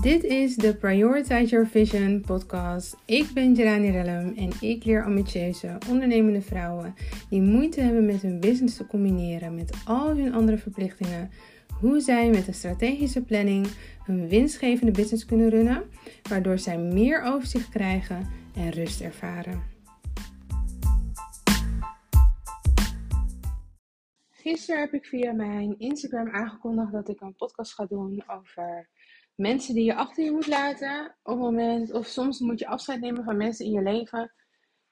Dit is de Prioritize Your Vision podcast. Ik ben Jelani Rellum en ik leer ambitieuze, ondernemende vrouwen die moeite hebben met hun business te combineren met al hun andere verplichtingen, hoe zij met een strategische planning hun winstgevende business kunnen runnen, waardoor zij meer overzicht krijgen en rust ervaren. Gisteren heb ik via mijn Instagram aangekondigd dat ik een podcast ga doen over mensen die je achter je moet laten op het moment, of soms moet je afscheid nemen van mensen in je leven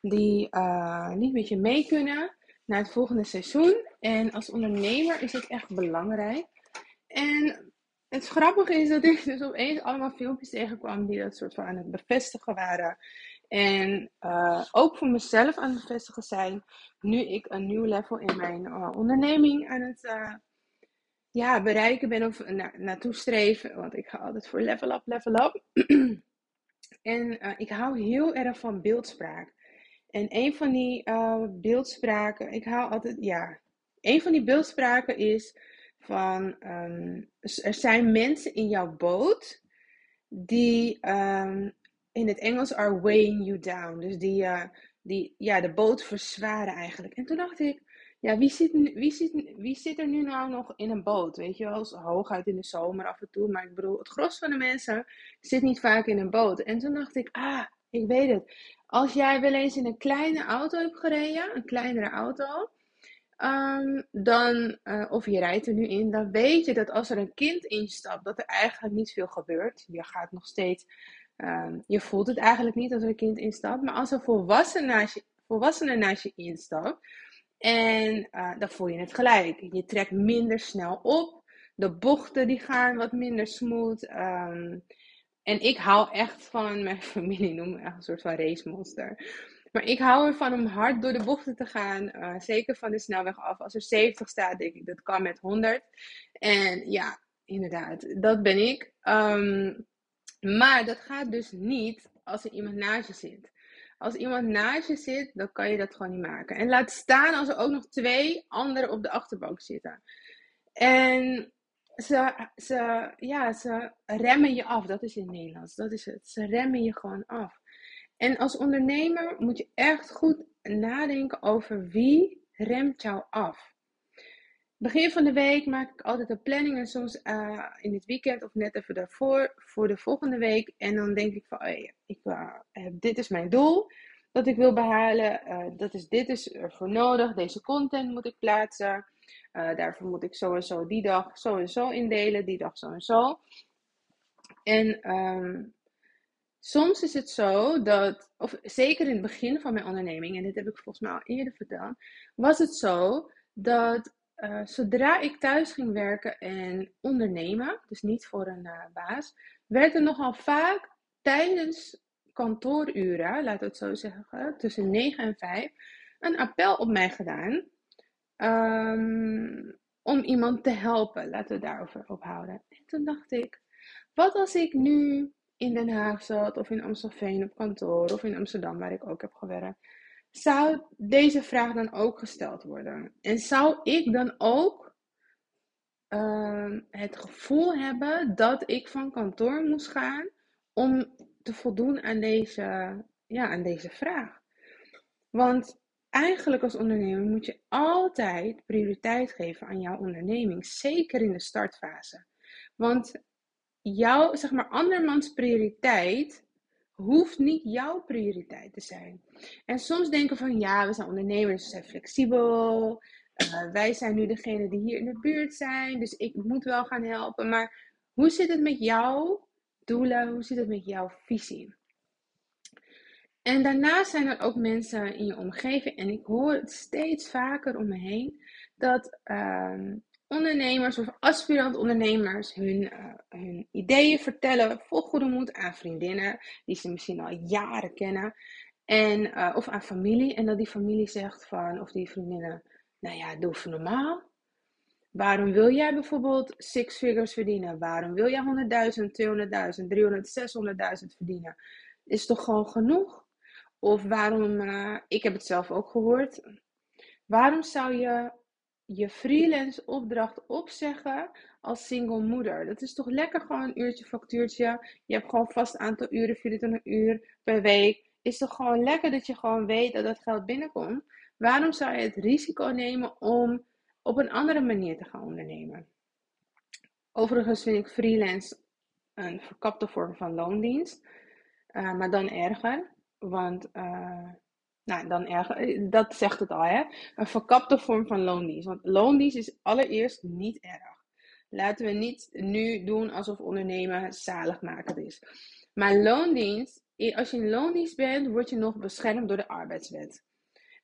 die uh, niet met je mee kunnen naar het volgende seizoen. En als ondernemer is het echt belangrijk. En het grappige is dat ik dus opeens allemaal filmpjes tegenkwam die dat soort van aan het bevestigen waren. En uh, ook voor mezelf aan het bevestigen zijn. Nu ik een nieuw level in mijn uh, onderneming aan het ja, bereiken ben of na naartoe streven. Want ik ga altijd voor level up, level up. en uh, ik hou heel erg van beeldspraak. En een van die uh, beeldspraken, ik hou altijd, ja, een van die beeldspraken is van, um, er zijn mensen in jouw boot die um, in het Engels are weighing you down. Dus die, uh, die ja, de boot verzwaren eigenlijk. En toen dacht ik, ja, wie zit, wie, zit, wie zit er nu nou nog in een boot? Weet je wel, hooguit in de zomer af en toe. Maar ik bedoel, het gros van de mensen zit niet vaak in een boot. En toen dacht ik, ah, ik weet het. Als jij wel eens in een kleine auto hebt gereden, een kleinere auto, um, dan, uh, of je rijdt er nu in, dan weet je dat als er een kind instapt, dat er eigenlijk niet veel gebeurt. Je gaat nog steeds, um, je voelt het eigenlijk niet als een kind instapt. Maar als er volwassenen naast je, naast je instapt, en uh, dan voel je het gelijk. Je trekt minder snel op. De bochten die gaan wat minder smooth. Um, en ik hou echt van, mijn familie noemt me echt een soort van race monster. Maar ik hou ervan om hard door de bochten te gaan. Uh, zeker van de snelweg af. Als er 70 staat, denk ik dat kan met 100. En ja, inderdaad, dat ben ik. Um, maar dat gaat dus niet als er iemand naast je zit. Als iemand naast je zit, dan kan je dat gewoon niet maken. En laat staan als er ook nog twee anderen op de achterbank zitten. En ze, ze, ja, ze remmen je af. Dat is in het Nederlands. Dat is het. Ze remmen je gewoon af. En als ondernemer moet je echt goed nadenken over wie remt jou af. Begin van de week maak ik altijd een planning en soms uh, in het weekend of net even daarvoor voor de volgende week. En dan denk ik van, ik, uh, dit is mijn doel dat ik wil behalen. Uh, dat is, dit is ervoor nodig. Deze content moet ik plaatsen. daarvoor moet ik zo en zo die dag zo en zo indelen. Die dag zo en zo. En um, soms is het zo dat, of zeker in het begin van mijn onderneming, en dit heb ik volgens mij al eerder verteld, was het zo dat uh, zodra ik thuis ging werken en ondernemen, dus niet voor een uh, baas, werd er nogal vaak tijdens kantooruren, we het zo zeggen, tussen 9 en 5, een appel op mij gedaan. Um, om iemand te helpen, laten we daarover ophouden. En toen dacht ik, wat als ik nu in Den Haag zat, of in Amstelveen op kantoor, of in Amsterdam, waar ik ook heb gewerkt zou deze vraag dan ook gesteld worden? En zou ik dan ook uh, het gevoel hebben dat ik van kantoor moest gaan om te voldoen aan deze, ja, aan deze vraag? Want eigenlijk als ondernemer moet je altijd prioriteit geven aan jouw onderneming, zeker in de startfase. Want jouw, zeg maar, andermans prioriteit hoeft niet jouw prioriteit te zijn. En soms denken van ja, we zijn ondernemers, we zijn flexibel. Uh, wij zijn nu degene die hier in de buurt zijn, dus ik moet wel gaan helpen. Maar hoe zit het met jouw doelen? Hoe zit het met jouw visie? En daarnaast zijn er ook mensen in je omgeving, en ik hoor het steeds vaker om me heen, dat uh, ondernemers of aspirant ondernemers hun, uh, hun ideeën vertellen vol goede moed aan vriendinnen die ze misschien al jaren kennen. En, uh, of aan familie. En dat die familie zegt van, of die vriendinnen, nou ja, doe even normaal. Waarom wil jij bijvoorbeeld six figures verdienen? Waarom wil jij 100.000, 200.000, 300, 600.000 verdienen? Is toch gewoon genoeg? Of waarom, uh, ik heb het zelf ook gehoord. Waarom zou je je freelance opdracht opzeggen als single moeder. Dat is toch lekker gewoon een uurtje factuurtje. Je hebt gewoon vast aantal uren, 24 uur per week. Is toch gewoon lekker dat je gewoon weet dat dat geld binnenkomt. Waarom zou je het risico nemen om op een andere manier te gaan ondernemen? Overigens vind ik freelance een verkapte vorm van loondienst. Uh, maar dan erger. Want uh, nou, dan erger, dat zegt het al, hè? Een verkapte vorm van loondienst. Want loondienst is allereerst niet erg. Laten we niet nu doen alsof ondernemen zaligmakend is. Maar loondienst, als je in loondienst bent, word je nog beschermd door de arbeidswet.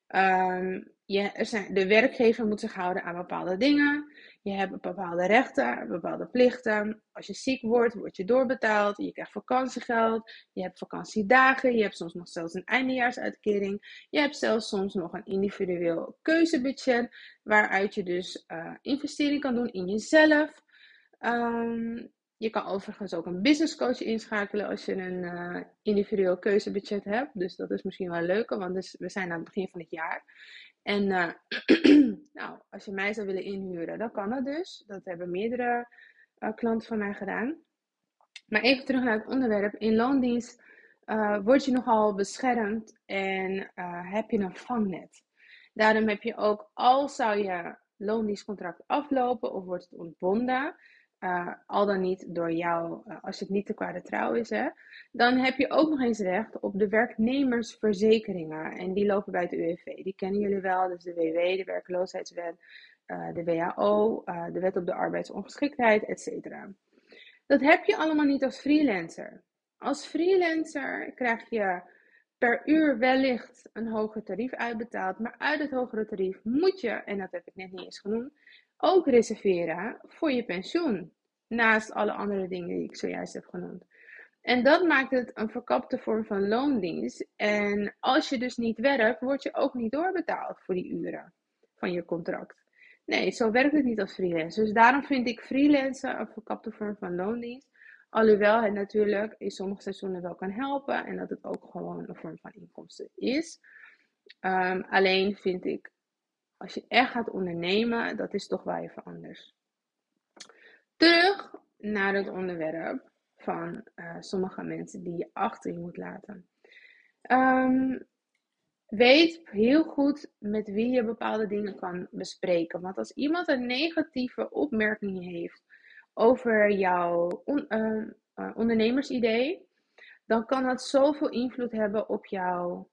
Um, de werkgever moet zich houden aan bepaalde dingen. Je hebt bepaalde rechten, bepaalde plichten. Als je ziek wordt, word je doorbetaald. Je krijgt vakantiegeld. Je hebt vakantiedagen. Je hebt soms nog zelfs een eindejaarsuitkering. Je hebt zelfs soms nog een individueel keuzebudget. Waaruit je dus uh, investering kan doen in jezelf. Um, je kan overigens ook een business coach inschakelen als je een uh, individueel keuzebudget hebt. Dus dat is misschien wel leuker, want dus, we zijn aan het begin van het jaar. En uh, nou, als je mij zou willen inhuren, dan kan dat dus. Dat hebben meerdere uh, klanten van mij gedaan. Maar even terug naar het onderwerp. In loondienst word je nogal beschermd en heb je een vangnet. Daarom heb je ook, al zou je loondienstcontract aflopen of wordt het ontbonden, uh, al dan niet door jou, uh, als het niet te kwade trouw is, hè, dan heb je ook nog eens recht op de werknemersverzekeringen. En die lopen bij het UWV. Die kennen jullie wel, dus de WW, de werkloosheidswet, uh, de WHO, de wet op de arbeidsongeschiktheid, etc. Dat heb je allemaal niet als freelancer. Als freelancer krijg je per uur wellicht een hoger tarief uitbetaald, maar uit het hogere tarief moet je, en dat heb ik net niet eens genoemd, ook reserveren voor je pensioen. Naast alle andere dingen die ik zojuist heb genoemd. En dat maakt het een verkapte vorm van loondienst. En als je dus niet werkt, word je ook niet doorbetaald voor die uren van je contract. Nee, zo werkt het niet als freelancer. Dus daarom vind ik freelancen een verkapte vorm van loondienst. Alhoewel het natuurlijk in sommige seizoenen wel kan helpen en dat het ook gewoon een vorm van inkomsten is. Um, alleen vind ik als je echt gaat ondernemen, dat is toch wel even anders. Terug naar het onderwerp van uh, sommige mensen die je achter je moet laten. Um, weet heel goed met wie je bepaalde dingen kan bespreken. Want als iemand een negatieve opmerking heeft over jouw uh, uh, ondernemersidee, dan kan dat zoveel invloed hebben op jouw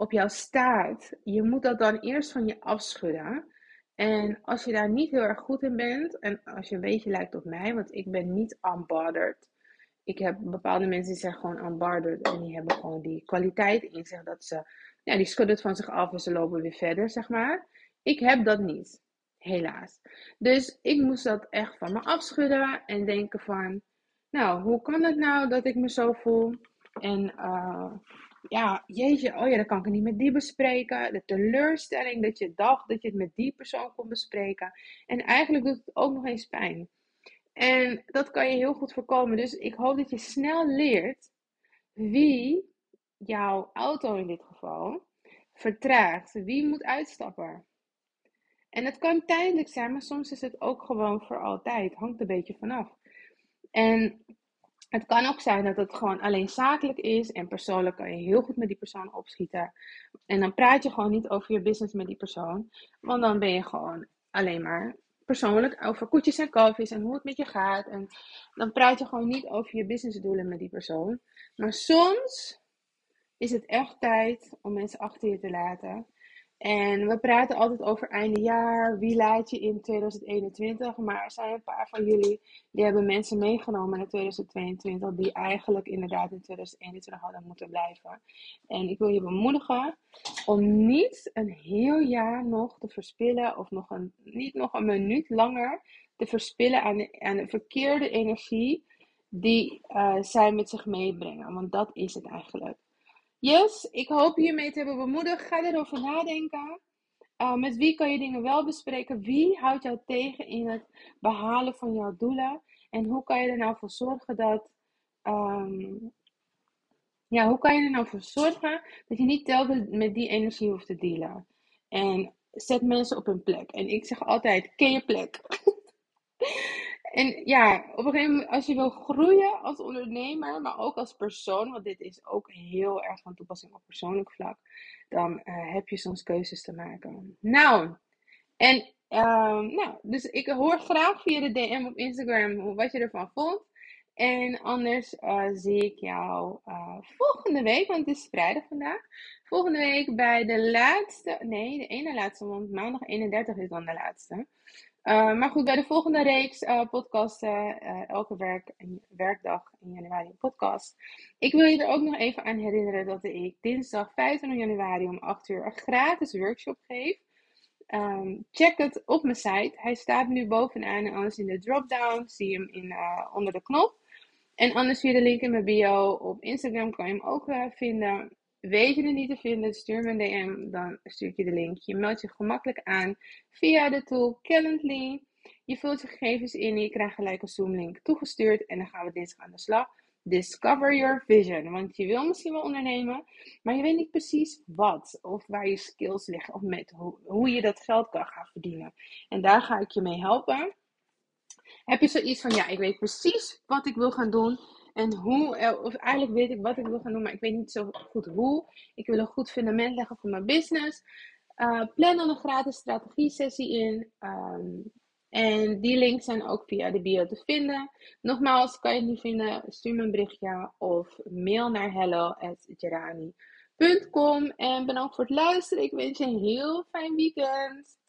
op jouw staat, je moet dat dan eerst van je afschudden. En als je daar niet heel erg goed in bent, en als je een beetje lijkt op mij, want ik ben niet unbothered. Ik heb bepaalde mensen die zijn gewoon unbothered en die hebben gewoon die kwaliteit in zich dat ze, ja, die schudden van zich af en ze lopen weer verder, zeg maar. Ik heb dat niet, helaas. Dus ik moest dat echt van me afschudden en denken van, nou, hoe kan het nou dat ik me zo voel? En uh, ja, jeetje, oh ja, dan kan ik niet met die bespreken. De teleurstelling dat je dacht dat je het met die persoon kon bespreken. En eigenlijk doet het ook nog eens pijn. En dat kan je heel goed voorkomen. Dus ik hoop dat je snel leert wie jouw auto in dit geval vertraagt. Wie moet uitstappen. En het kan tijdelijk zijn, maar soms is het ook gewoon voor altijd. Hangt een beetje vanaf. En het kan ook zijn dat het gewoon alleen zakelijk is en persoonlijk kan je heel goed met die persoon opschieten. En dan praat je gewoon niet over je business met die persoon, want dan ben je gewoon alleen maar persoonlijk over koetjes en kalfjes en hoe het met je gaat. En dan praat je gewoon niet over je businessdoelen met die persoon. Maar soms is het echt tijd om mensen achter je te laten. En we praten altijd over einde jaar, wie laat je in 2021. Maar er zijn een paar van jullie die hebben mensen meegenomen in 2022 die eigenlijk inderdaad in 2021 hadden moeten blijven. En ik wil je bemoedigen om niet een heel jaar nog te verspillen of nog een, niet nog een minuut langer te verspillen aan de, aan de verkeerde energie die uh, zij met zich meebrengen. Want dat is het eigenlijk. Yes, ik hoop hiermee te hebben bemoedigd. Ga erover nadenken. Uh, met wie kan je dingen wel bespreken? Wie houdt jou tegen in het behalen van jouw doelen? En hoe kan je er nou voor zorgen dat. Um, ja, hoe kan je er nou voor zorgen dat je niet telkens met die energie hoeft te dealen? En zet mensen op hun plek. En ik zeg altijd, ken je plek. en ja, op een gegeven moment, als je wil groeien als ondernemer, maar ook als persoon, want dit is ook heel erg van toepassing op persoonlijk vlak, dan uh, heb je soms keuzes te maken. Nou, en uh, nou, dus ik hoor graag via de DM op Instagram wat je ervan vond. En anders uh, zie ik jou uh, volgende week, want het is vrijdag vandaag. Volgende week bij de laatste, nee, de ene laatste, want maandag 31 is dan de laatste. Uh, maar goed, bij de volgende reeks podcasten, elke werk, werkdag in januari een podcast. Ik wil je er ook nog even aan herinneren dat ik dinsdag 25 januari om 8 uur een gratis workshop geef. Um, check het op mijn site. Hij staat nu bovenaan en anders in de drop-down. Zie hem in, onder de knop. En anders via de link in mijn bio op Instagram kan je hem ook vinden. Weet je het niet te vinden, stuur me een DM, dan stuur ik je de link. Je meldt je gemakkelijk aan via de tool Calendly. Je vult je gegevens in je krijgt gelijk een Zoom-link toegestuurd. En dan gaan we dinsdag aan de slag. Discover your vision. Want je wil misschien wel ondernemen, maar je weet niet precies wat. Of waar je skills liggen. Of met hoe je dat geld kan gaan verdienen. En daar ga ik je mee helpen. Heb je zoiets van, ja, ik weet precies wat ik wil gaan doen. En hoe, eh, of eigenlijk weet ik wat ik wil gaan doen, maar ik weet niet zo goed hoe. Ik wil een goed fundament leggen voor mijn business. Uh, plan dan een gratis strategie sessie in. Um, en die links zijn ook via de bio te vinden. Nogmaals, kan je het niet vinden, stuur me een berichtje of mail naar hello.gerani.com. En bedankt voor het luisteren. Ik wens je een heel fijn weekend.